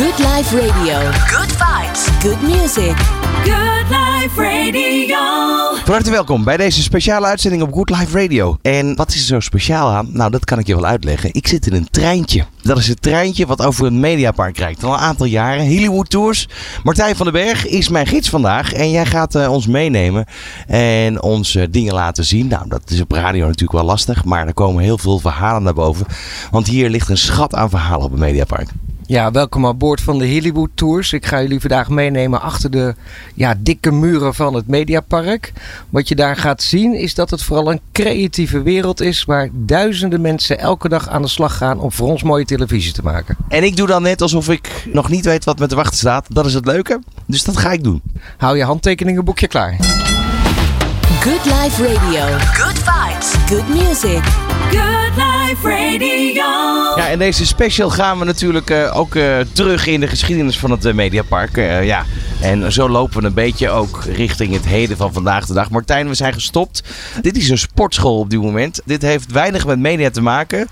Good Life Radio. Good vibes. Good music. Good Life Radio. Van harte welkom bij deze speciale uitzending op Good Life Radio. En wat is er zo speciaal aan? Nou, dat kan ik je wel uitleggen. Ik zit in een treintje. Dat is het treintje wat over een mediapark rijdt. Al een aantal jaren. Hollywood Tours. Martijn van den Berg is mijn gids vandaag. En jij gaat uh, ons meenemen en ons uh, dingen laten zien. Nou, dat is op radio natuurlijk wel lastig. Maar er komen heel veel verhalen naar boven. Want hier ligt een schat aan verhalen op het mediapark. Ja, welkom aan boord van de Hollywood Tours. Ik ga jullie vandaag meenemen achter de ja, dikke muren van het Mediapark. Wat je daar gaat zien is dat het vooral een creatieve wereld is... waar duizenden mensen elke dag aan de slag gaan om voor ons mooie televisie te maken. En ik doe dan net alsof ik nog niet weet wat me te wachten staat. Dat is het leuke, dus dat ga ik doen. Hou je handtekeningenboekje klaar. Good Life Radio. Good vibes. Good music. Good Radio. Ja, in deze special gaan we natuurlijk uh, ook uh, terug in de geschiedenis van het uh, Mediapark. ja. En zo lopen we een beetje ook richting het heden van vandaag de dag. Martijn, we zijn gestopt. Dit is een sportschool op dit moment. Dit heeft weinig met media te maken.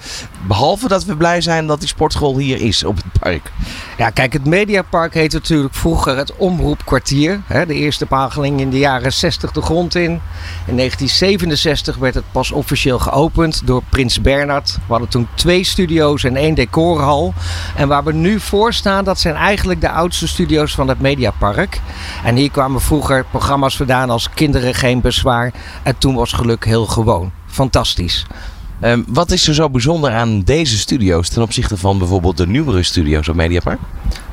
Behalve dat we blij zijn dat die sportschool hier is op het park. Ja, kijk, het Mediapark heette natuurlijk vroeger het Omroepkwartier. De eerste pageling in de jaren 60 de grond in. In 1967 werd het pas officieel geopend door Prins Bernhard. We hadden toen twee studio's en één decorhal. En waar we nu voor staan, dat zijn eigenlijk de oudste studio's van het Mediapark. En hier kwamen vroeger programma's vandaan als Kinderen geen bezwaar. En toen was geluk heel gewoon. Fantastisch. Um, wat is er zo bijzonder aan deze studio's ten opzichte van bijvoorbeeld de nieuwere studio's op Mediapark?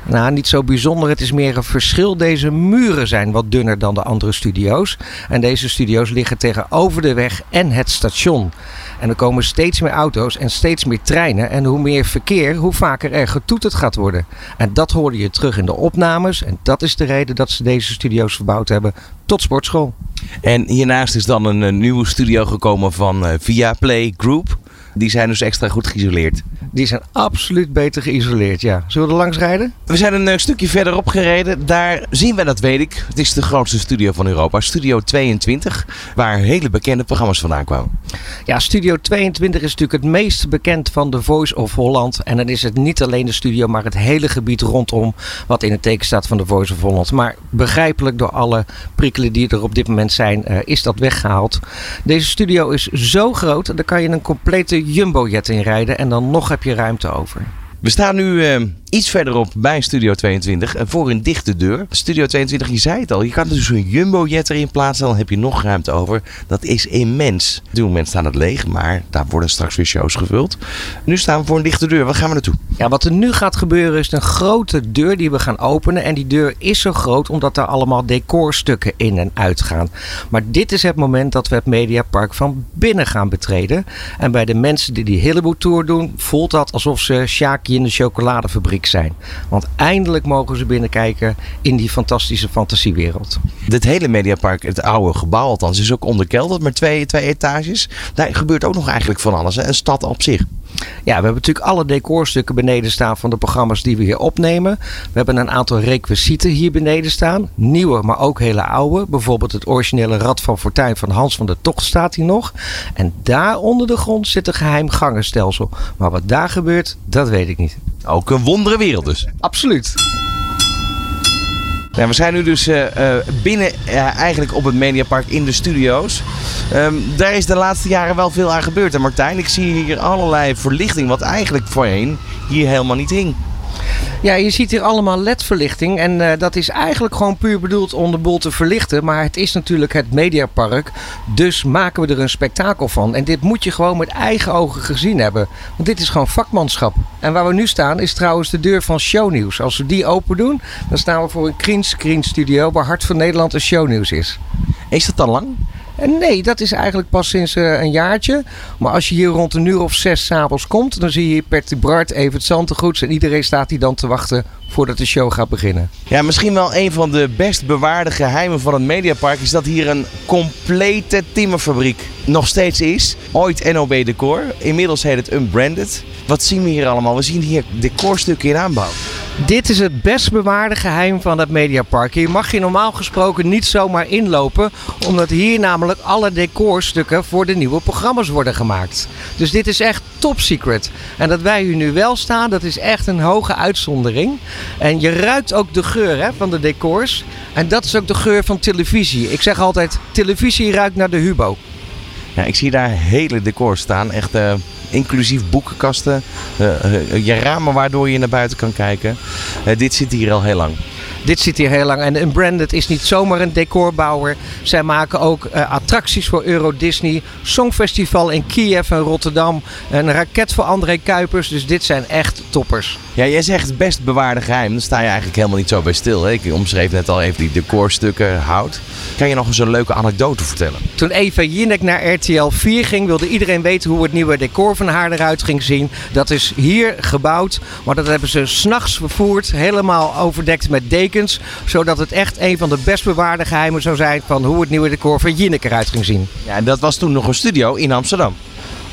Nou, niet zo bijzonder. Het is meer een verschil. Deze muren zijn wat dunner dan de andere studio's. En deze studio's liggen tegenover de weg en het station. En er komen steeds meer auto's en steeds meer treinen. En hoe meer verkeer, hoe vaker er getoeterd gaat worden. En dat hoorde je terug in de opnames. En dat is de reden dat ze deze studio's verbouwd hebben tot sportschool. En hiernaast is dan een, een nieuwe studio gekomen van uh, Via Play Group. Die zijn dus extra goed geïsoleerd. Die zijn absoluut beter geïsoleerd, ja. Zullen we er langs rijden? We zijn een uh, stukje verderop gereden. Daar zien we, dat weet ik. Het is de grootste studio van Europa. Studio 22. Waar hele bekende programma's vandaan kwamen. Ja, Studio 22 is natuurlijk het meest bekend van de Voice of Holland. En dan is het niet alleen de studio, maar het hele gebied rondom. Wat in het teken staat van de Voice of Holland. Maar begrijpelijk door alle prikkelen die er op dit moment zijn, uh, is dat weggehaald. Deze studio is zo groot. Daar kan je een complete jumbojet in rijden. En dan nog heb je ruimte over. We staan nu uh, iets verderop bij Studio 22 en voor een dichte deur. Studio 22, je zei het al, je kan dus een jumbo-jet erin plaatsen, dan heb je nog ruimte over. Dat is immens. Op dit moment staan het leeg, maar daar worden straks weer shows gevuld. Nu staan we voor een dichte deur. Waar gaan we naartoe? Ja, wat er nu gaat gebeuren is een grote deur die we gaan openen. En die deur is zo groot omdat daar allemaal decorstukken in en uit gaan. Maar dit is het moment dat we het Mediapark van binnen gaan betreden. En bij de mensen die die Hollywood Tour doen, voelt dat alsof ze Shaki in de chocoladefabriek zijn. Want eindelijk mogen ze binnenkijken in die fantastische fantasiewereld. Dit hele Mediapark, het oude gebouw althans, is ook onderkelderd met twee, twee etages. Daar gebeurt ook nog eigenlijk van alles. Hè? Een stad op zich. Ja, we hebben natuurlijk alle decorstukken beneden staan van de programma's die we hier opnemen. We hebben een aantal requisieten hier beneden staan. Nieuwe, maar ook hele oude. Bijvoorbeeld het originele Rad van Fortuin van Hans van der Tocht staat hier nog. En daar onder de grond zit een geheim gangenstelsel. Maar wat daar gebeurt, dat weet ik niet. Ook een wondere wereld dus. Absoluut. We zijn nu dus uh, binnen uh, eigenlijk op het Mediapark in de studio's. Um, daar is de laatste jaren wel veel aan gebeurd. En Martijn, ik zie hier allerlei verlichting wat eigenlijk voorheen hier helemaal niet hing. Ja, je ziet hier allemaal LED-verlichting. En uh, dat is eigenlijk gewoon puur bedoeld om de boel te verlichten. Maar het is natuurlijk het Mediapark. Dus maken we er een spektakel van. En dit moet je gewoon met eigen ogen gezien hebben. Want dit is gewoon vakmanschap. En waar we nu staan is trouwens de deur van Shownieuws. Als we die open doen, dan staan we voor een greenscreen studio waar Hart van Nederland een shownieuws is. Is dat dan lang? En nee, dat is eigenlijk pas sinds uh, een jaartje. Maar als je hier rond een uur of zes s'avonds komt, dan zie je Perty Bart, Evert Zantegoeds en iedereen staat hier dan te wachten voordat de show gaat beginnen. Ja, misschien wel een van de best bewaarde geheimen van het Mediapark is dat hier een complete timmerfabriek nog steeds is. Ooit NOB Decor, inmiddels heet het Unbranded. Wat zien we hier allemaal? We zien hier decorstukken in aanbouw. Dit is het best bewaarde geheim van het Mediapark. Hier mag je normaal gesproken niet zomaar inlopen, omdat hier namelijk alle decorstukken voor de nieuwe programma's worden gemaakt. Dus dit is echt top secret. En dat wij hier nu wel staan, dat is echt een hoge uitzondering. En je ruikt ook de geur hè, van de decors. En dat is ook de geur van televisie. Ik zeg altijd, televisie ruikt naar de Hubo. Ja, ik zie daar hele decors staan. Echt uh, inclusief boekenkasten. Uh, je ramen waardoor je naar buiten kan kijken. dit zit hier al heel lang. Dit zit hier heel lang. En Unbranded is niet zomaar een decorbouwer. Zij maken ook uh, attracties voor Euro Disney. Songfestival in Kiev en Rotterdam. Een raket voor André Kuipers. Dus dit zijn echt toppers. Ja, jij zegt best bewaarde geheim. Dan sta je eigenlijk helemaal niet zo bij stil. Hè? Ik omschreef net al even die decorstukken hout. Kan je nog eens een leuke anekdote vertellen? Toen Eva Jinek naar RTL 4 ging, wilde iedereen weten hoe het nieuwe decor van haar eruit ging zien. Dat is hier gebouwd, maar dat hebben ze s'nachts vervoerd. Helemaal overdekt met dekens. Zodat het echt een van de best bewaarde geheimen zou zijn van hoe het nieuwe decor van Jinek eruit ging zien. Ja, en dat was toen nog een studio in Amsterdam.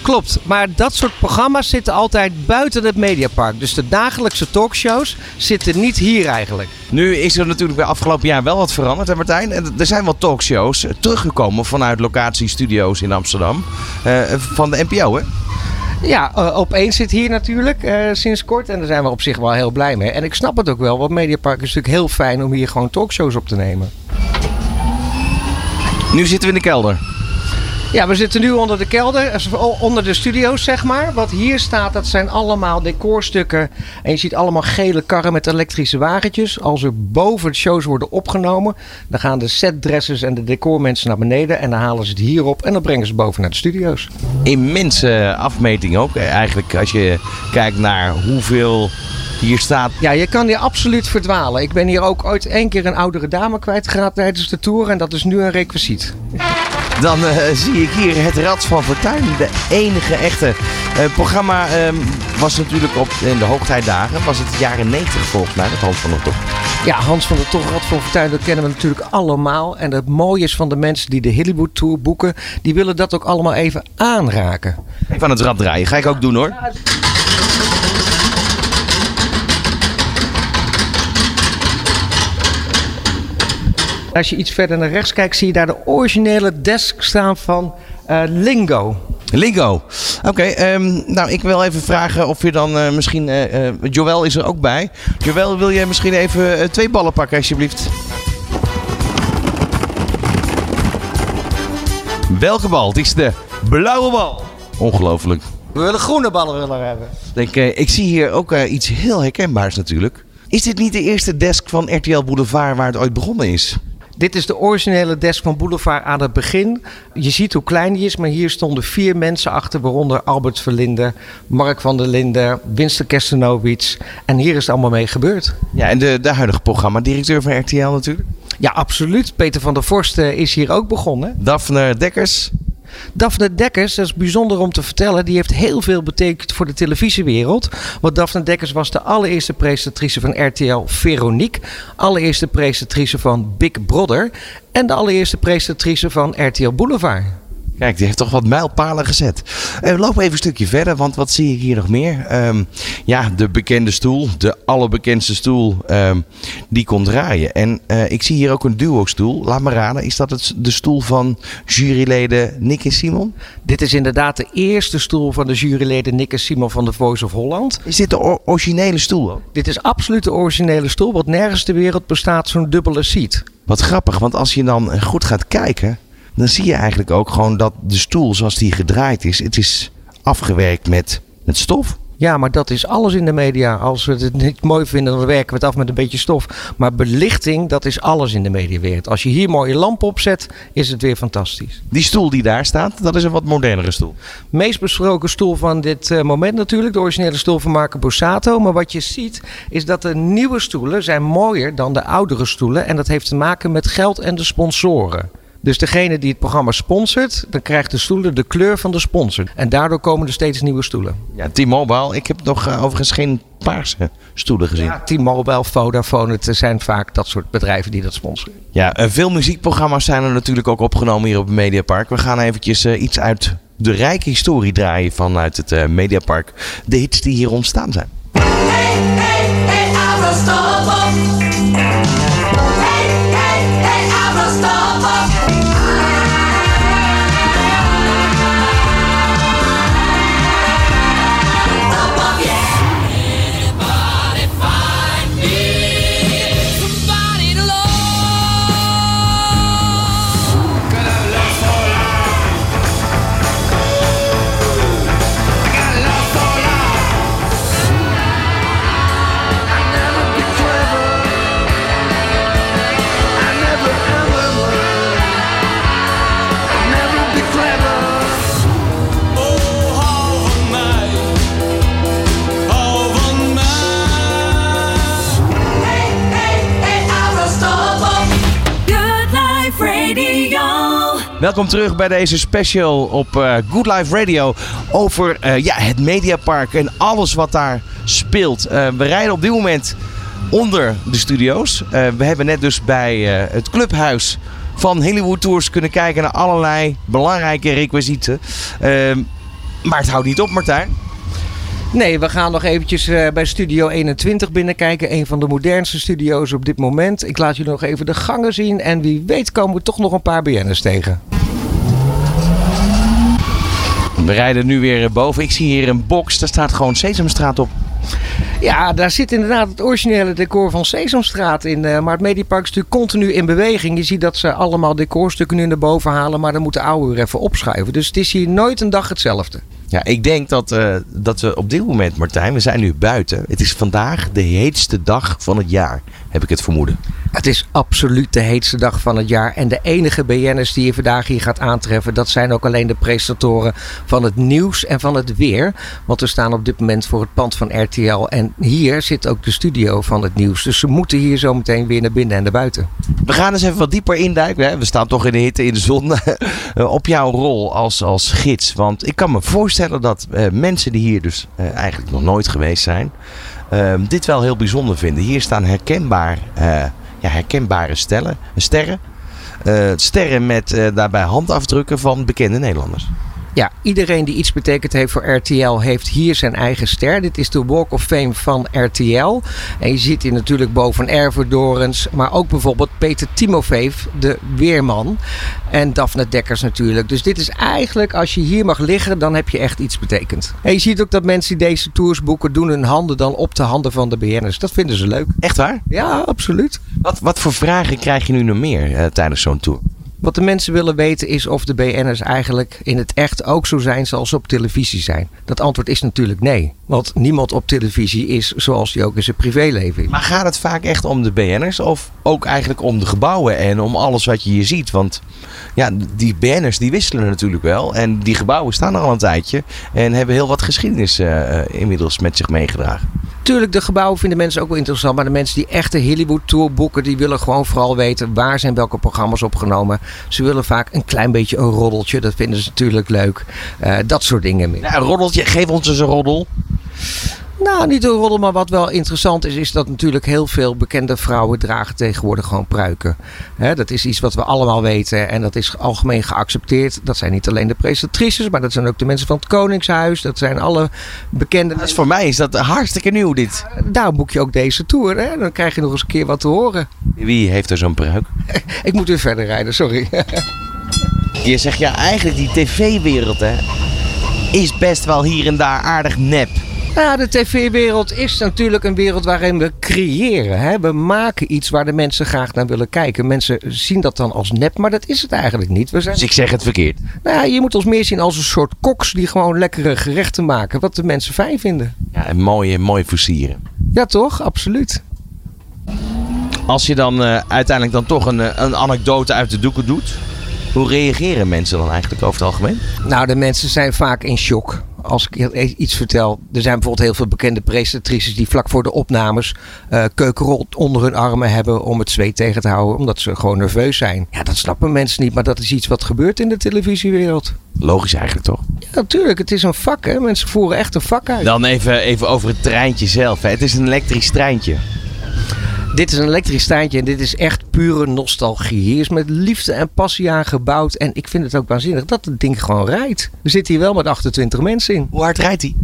Klopt, maar dat soort programma's zitten altijd buiten het Mediapark. Dus de dagelijkse talkshows zitten niet hier eigenlijk. Nu is er natuurlijk bij afgelopen jaar wel wat veranderd, hè Martijn? Er zijn wel talkshows teruggekomen vanuit locatiestudio's in Amsterdam. Uh, van de NPO, hè? Ja, uh, op één zit hier natuurlijk uh, sinds kort. En daar zijn we op zich wel heel blij mee. En ik snap het ook wel, want Mediapark is natuurlijk heel fijn om hier gewoon talkshows op te nemen. Nu zitten we in de kelder. Ja, we zitten nu onder de kelder, onder de studio's zeg maar. Wat hier staat, dat zijn allemaal decorstukken. En je ziet allemaal gele karren met elektrische wagentjes. Als er boven de shows worden opgenomen, dan gaan de setdressers en de decormensen naar beneden. En dan halen ze het hier op en dan brengen ze boven naar de studio's. Immense afmeting ook. Eigenlijk als je kijkt naar hoeveel hier staat. Ja, je kan hier absoluut verdwalen. Ik ben hier ook ooit één keer een oudere dame kwijtgeraakt tijdens de tour. En dat is nu een requisiet. Dan uh, zie ik hier het Rad van Fortuin. De enige echte. Het uh, programma uh, was natuurlijk op in de hoogtijdagen. Was het jaren 90 volgens mij, met Hans van der Tocht. Ja, Hans van der Tocht, Rad van Fortuin, dat kennen we natuurlijk allemaal. En het mooie is van de mensen die de Hollywood Tour boeken. Die willen dat ook allemaal even aanraken. Even aan het rad draaien. Ga ik ook doen hoor. Als je iets verder naar rechts kijkt, zie je daar de originele desk staan van uh, Lingo. Lingo. Oké, okay, um, nou ik wil even vragen of je dan uh, misschien... Uh, Joël is er ook bij. Joël, wil jij misschien even twee ballen pakken alsjeblieft? Welke bal? Het is de blauwe bal. Ongelooflijk. We willen groene ballen willen hebben. Denk, ik zie hier ook iets heel herkenbaars natuurlijk. Is dit niet de eerste desk van RTL Boulevard waar het ooit begonnen is? Dit is de originele desk van Boulevard aan het begin. Je ziet hoe klein die is, maar hier stonden vier mensen achter, waaronder Albert Verlinde, Mark van der Linden, Winston Kerstenowitz. En hier is het allemaal mee gebeurd. Ja, en de, de huidige programmadirecteur van RTL natuurlijk? Ja, absoluut. Peter van der Vorst is hier ook begonnen. Daphne Dekkers? Daphne Dekkers, dat is bijzonder om te vertellen, die heeft heel veel betekend voor de televisiewereld. Want Daphne Dekkers was de allereerste presentatrice van RTL Veronique, allereerste presentatrice van Big Brother en de allereerste presentatrice van RTL Boulevard. Kijk, die heeft toch wat mijlpalen gezet. Uh, we lopen even een stukje verder, want wat zie ik hier nog meer? Um, ja, de bekende stoel, de allerbekendste stoel, um, die komt draaien. En uh, ik zie hier ook een duo-stoel. Laat me raden, is dat het, de stoel van juryleden Nick en Simon? Dit is inderdaad de eerste stoel van de juryleden Nick en Simon van The Voice of Holland. Is dit de originele stoel ook? Dit is absoluut de originele stoel, want nergens ter wereld bestaat zo'n dubbele seat. Wat grappig, want als je dan goed gaat kijken dan zie je eigenlijk ook gewoon dat de stoel zoals die gedraaid is, het is afgewerkt met, met stof. Ja, maar dat is alles in de media. Als we het niet mooi vinden, dan werken we het af met een beetje stof. Maar belichting, dat is alles in de mediawereld. Als je hier mooie lampen op zet, is het weer fantastisch. Die stoel die daar staat, dat is een wat modernere stoel. Meest besproken stoel van dit uh, moment natuurlijk, de originele stoel van Marco Borsato. Maar wat je ziet, is dat de nieuwe stoelen zijn mooier dan de oudere stoelen. En dat heeft te maken met geld en de sponsoren. Dus degene die het programma sponsort, dan krijgt de stoelen de kleur van de sponsor. En daardoor komen er steeds nieuwe stoelen. Ja, T-Mobile. Ik heb nog uh, overigens geen paarse stoelen gezien. Ja, T-Mobile, Vodafone, het zijn vaak dat soort bedrijven die dat sponsoren. Ja, uh, veel muziekprogramma's zijn er natuurlijk ook opgenomen hier op het Mediapark. We gaan eventjes uh, iets uit de rijke historie draaien vanuit het Mediapark. De hits die hier ontstaan zijn. Hey, hey, hey, Welkom terug bij deze special op uh, Good Life Radio over uh, ja, het Mediapark en alles wat daar speelt. Uh, we rijden op dit moment onder de studio's. we hebben net dus bij het clubhuis van Hollywood Tours kunnen kijken naar allerlei belangrijke requisieten. Ehm, maar het houdt niet op, Martijn. Nee, we gaan nog eventjes bij Studio 21 binnenkijken. Een van de modernste studio's op dit moment. Ik laat jullie nog even de gangen zien. En wie weet komen we toch nog een paar BN'ers tegen. We rijden nu weer boven. Ik zie hier een box. Daar staat gewoon Sesamstraat op. Ja, daar zit inderdaad het originele decor van Sesamstraat in. Uh, maar het Mediapark is natuurlijk continu in beweging. Je ziet dat ze allemaal decorstukken nu naar boven halen. Maar dan moet de oude weer even opschuiven. Dus het is hier nooit een dag hetzelfde. Ja, ik denk dat, uh, dat we op dit moment, Martijn, we zijn nu buiten. Het is vandaag de heetste dag van het jaar, heb ik het vermoeden. Het is absoluut de heetste dag van het jaar. En de enige BN'ers die je vandaag hier gaat aantreffen, dat zijn ook alleen de presentatoren van het nieuws en van het weer. Want we staan op dit moment voor het pand van RTL. En hier zit ook de studio van het nieuws. Dus ze moeten hier zo meteen weer naar binnen en naar buiten. We gaan eens even wat dieper induiken. We staan toch in de hitte, in de zon. op jouw rol als, als gids. Want ik kan me voorstellen dat uh, mensen die hier dus uh, eigenlijk nog nooit geweest zijn, uh, dit wel heel bijzonder vinden. Hier staan herkenbaar ja, herkenbare stellen, sterren. Sterren met daarbij handafdrukken van bekende Nederlanders. Ja, iedereen die iets betekend heeft voor RTL heeft hier zijn eigen ster. Dit is de Walk of Fame van RTL. En je ziet hier natuurlijk boven Erver Dorens, maar ook bijvoorbeeld Peter Timofeef, de weerman. En Daphne Dekkers natuurlijk. Dus dit is eigenlijk, als je hier mag liggen, dan heb je echt iets betekend. En je ziet ook dat mensen die deze tours boeken, doen hun handen dan op de handen van de BN'ers. Dat vinden ze leuk. Echt waar? Ja, absoluut. Wat, wat voor vragen krijg je nu nog meer uh, tijdens zo'n tour? Wat de mensen willen weten is of de BN'ers eigenlijk in het echt ook zo zijn zoals ze op televisie zijn. Dat antwoord is natuurlijk nee. Want niemand op televisie is zoals hij ook in zijn privéleven is. Maar gaat het vaak echt om de BN'ers of ook eigenlijk om de gebouwen en om alles wat je hier ziet? Want ja, die BN'ers die wisselen natuurlijk wel. En die gebouwen staan er al een tijdje en hebben heel wat geschiedenis uh, inmiddels met zich meegedragen. Tuurlijk, de gebouwen vinden mensen ook wel interessant. Maar de mensen die echt de Hollywood Tour boeken, die willen gewoon vooral weten waar zijn welke programma's opgenomen. Ze willen vaak een klein beetje een roddeltje. Dat vinden ze natuurlijk leuk. Uh, dat soort dingen meer. Ja, een roddeltje, geef ons eens een roddel. Nou, niet een roddel, maar wat wel interessant is, is dat natuurlijk heel veel bekende vrouwen dragen tegenwoordig gewoon pruiken. He, dat is iets wat we allemaal weten en dat is algemeen geaccepteerd. Dat zijn niet alleen de presentatrices, maar dat zijn ook de mensen van het Koningshuis. Dat zijn alle bekende. Dus voor mij is dat hartstikke nieuw dit. Daar boek je ook deze tour. Hè? Dan krijg je nog eens een keer wat te horen. Wie heeft er zo'n pruik? Ik moet weer verder rijden, sorry. Je zegt ja, eigenlijk die tv-wereld hè, is best wel hier en daar aardig nep. Nou, de tv-wereld is natuurlijk een wereld waarin we creëren. Hè? We maken iets waar de mensen graag naar willen kijken. Mensen zien dat dan als nep, maar dat is het eigenlijk niet. We zijn... Dus ik zeg het verkeerd. Nou, je moet ons meer zien als een soort koks die gewoon lekkere gerechten maken. Wat de mensen fijn vinden. Ja, en mooie, mooie versieren. Ja, toch? Absoluut. Als je dan uh, uiteindelijk dan toch een, eh, een anekdote uit de doeken doet. Hoe reageren mensen dan eigenlijk over het algemeen? Nou, de mensen zijn vaak in shock als ik iets vertel. Er zijn bijvoorbeeld heel veel bekende presentatrices die vlak voor de opnames uh, keukenrol onder hun armen hebben om het zweet tegen te houden. Omdat ze gewoon nerveus zijn. Ja, dat snappen mensen niet, maar dat is iets wat gebeurt in de televisiewereld. Logisch eigenlijk toch? Ja, natuurlijk. Het is een vak. Hè? Mensen voeren echt een vak uit. Dan even, even over het treintje zelf. Hè? Het is een elektrisch treintje. Dit is een elektrisch treintje en dit is echt pure nostalgie. Hier is met liefde en passie aan gebouwd. En ik vind het ook waanzinnig dat het ding gewoon rijdt. We zitten hier wel met 28 mensen in. Hoe hard rijdt hij?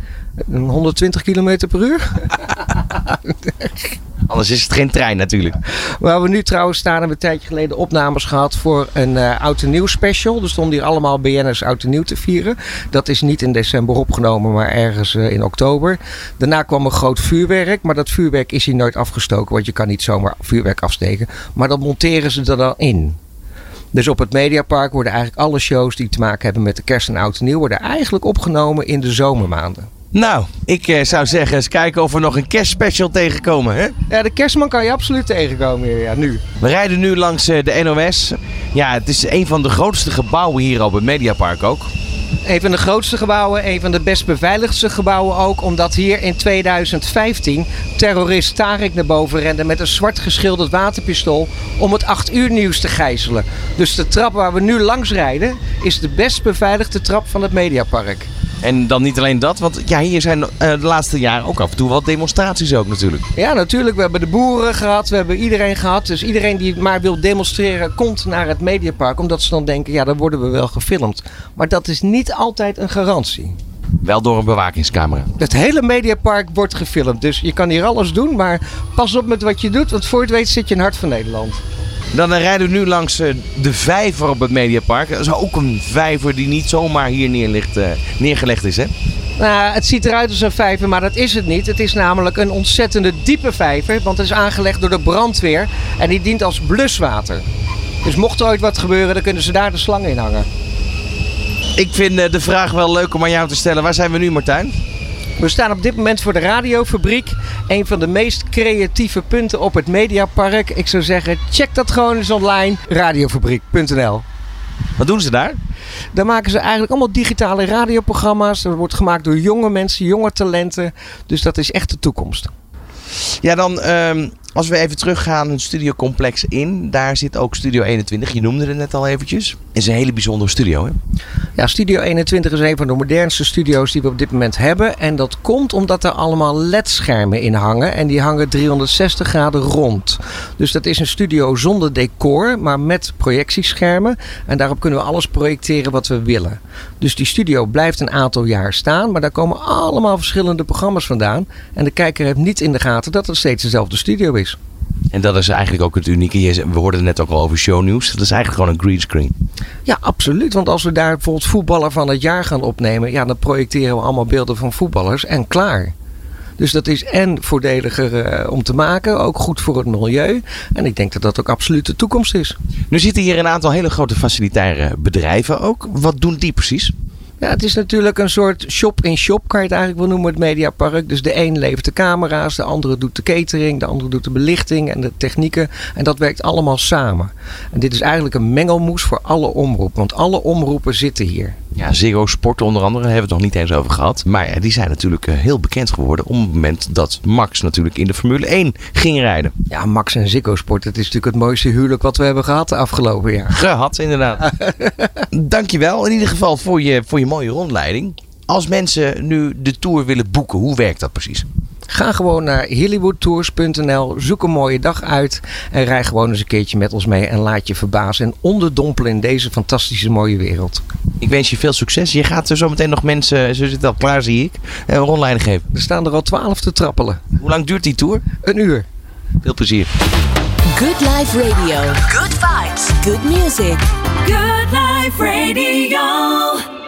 120 km per uur. Anders is het geen trein natuurlijk. We nu trouwens staan, hebben we een tijdje geleden opnames gehad voor een uh, oud en nieuw special. Er stonden hier allemaal BN'ers oud en nieuw te vieren. Dat is niet in december opgenomen, maar ergens uh, in oktober. Daarna kwam een groot vuurwerk, maar dat vuurwerk is hier nooit afgestoken. Want je kan niet zomaar vuurwerk afsteken. Maar dat monteren ze er dan in. Dus op het Mediapark worden eigenlijk alle shows die te maken hebben met de kerst en oud en nieuw... worden eigenlijk opgenomen in de zomermaanden. Nou, ik eh, zou zeggen, eens kijken of we nog een kerstspecial tegenkomen, hè? Ja, de kerstman kan je absoluut tegenkomen hier, ja, nu. We rijden nu langs eh, de NOS. Ja, het is een van de grootste gebouwen hier op het Mediapark ook. Een van de grootste gebouwen, een van de best beveiligdste gebouwen ook. Omdat hier in 2015 terrorist Tarek naar boven rende met een zwart geschilderd waterpistool om het 8 uur nieuws te gijzelen. Dus de trap waar we nu langs rijden is de best beveiligde trap van het Mediapark. En dan niet alleen dat, want ja, hier zijn uh, de laatste jaren ook af en toe wat demonstraties ook natuurlijk. Ja, natuurlijk. We hebben de boeren gehad, we hebben iedereen gehad. Dus iedereen die maar wil demonstreren, komt naar het Mediapark. Omdat ze dan denken, ja, dan worden we wel gefilmd. Maar dat is niet altijd een garantie. Wel door een bewakingscamera. Het hele Mediapark wordt gefilmd. Dus je kan hier alles doen, maar pas op met wat je doet. Want voor het weet zit je in het hart van Nederland. Dan rijden we nu langs eh, de vijver op het Mediapark. Dat is ook een vijver die niet zomaar hier neerligt, uh, neergelegd is, hè? Nou, het ziet eruit als een vijver, maar dat is het niet. Het is namelijk een ontzettende diepe vijver, want het is aangelegd door de brandweer en die dient als bluswater. Dus mocht er ooit wat gebeuren, dan kunnen ze daar de slang in hangen. Ik vind eh, de vraag wel leuk om aan jou te stellen. Waar zijn we nu, Martijn? We staan op dit moment voor de radiofabriek. Een van de meest creatieve punten op het Mediapark. Ik zou zeggen, check dat gewoon eens online. Radiofabriek.nl Wat doen ze daar? Daar maken ze eigenlijk allemaal digitale radioprogramma's. Dat wordt gemaakt door jonge mensen, jonge talenten. Dus dat is echt de toekomst. Ja, dan um, als we even teruggaan het studiocomplex in, daar zit ook Studio 21. Je noemde het net al eventjes. Het is een hele bijzondere studio, hè? Ja, Studio 21 is een van de modernste studio's die we op dit moment hebben. En dat komt omdat er allemaal LED-schermen in hangen. En die hangen 360 graden rond. Dus dat is een studio zonder decor, maar met projectieschermen. En daarop kunnen we alles projecteren wat we willen. Dus die studio blijft een aantal jaar staan, maar daar komen allemaal verschillende programma's vandaan. En de kijker heeft niet in de gaten dat het steeds dezelfde studio is. En dat is eigenlijk ook het unieke. We hoorden net ook al over shownieuws. Dat is eigenlijk gewoon een greenscreen. Ja, absoluut. Want als we daar bijvoorbeeld voetballer van het jaar gaan opnemen, ja, dan projecteren we allemaal beelden van voetballers en klaar. Dus dat is en voordeliger eh, om te maken, ook goed voor het milieu. En ik denk dat dat ook absoluut de toekomst is. Nu zitten hier een aantal hele grote facilitaire bedrijven ook. Wat doen die precies? Ja, het is natuurlijk een soort shop-in-shop, kan je het eigenlijk wel noemen, het Mediapark. Dus de een levert de camera's, de andere doet de catering, de andere doet de belichting en de technieken. En dat werkt allemaal samen. En dit is eigenlijk een mengelmoes voor alle omroepen, want alle omroepen zitten hier. Ja, Zero Sport onder andere, hebben we het nog niet eens over gehad. Maar ja, die zijn natuurlijk eh, heel bekend geworden op het moment dat Max natuurlijk in de Formule 1 ging rijden. Ja, Max en Ziggo Sport, dat is natuurlijk het mooiste huwelijk wat we hebben gehad de afgelopen jaar. Gehad, inderdaad. Dankjewel in ieder geval voor je, voor je mooie rondleiding. Als mensen nu de tour willen boeken, hoe werkt dat precies? Ga gewoon naar hollywoodtours.nl, zoek een mooie dag uit en rij gewoon eens een keertje met ons mee en laat je verbazen en onderdompelen in deze fantastische mooie wereld. Ik wens je veel succes. Je gaat er zo meteen nog mensen, ze zitten al klaar zie ik, een rondleiding geven. Er staan er al twaalf te trappelen. Hoe lang duurt die tour? Een uur. Veel plezier. Good Life Radio. Good vibes. Good music. Good Life Radio.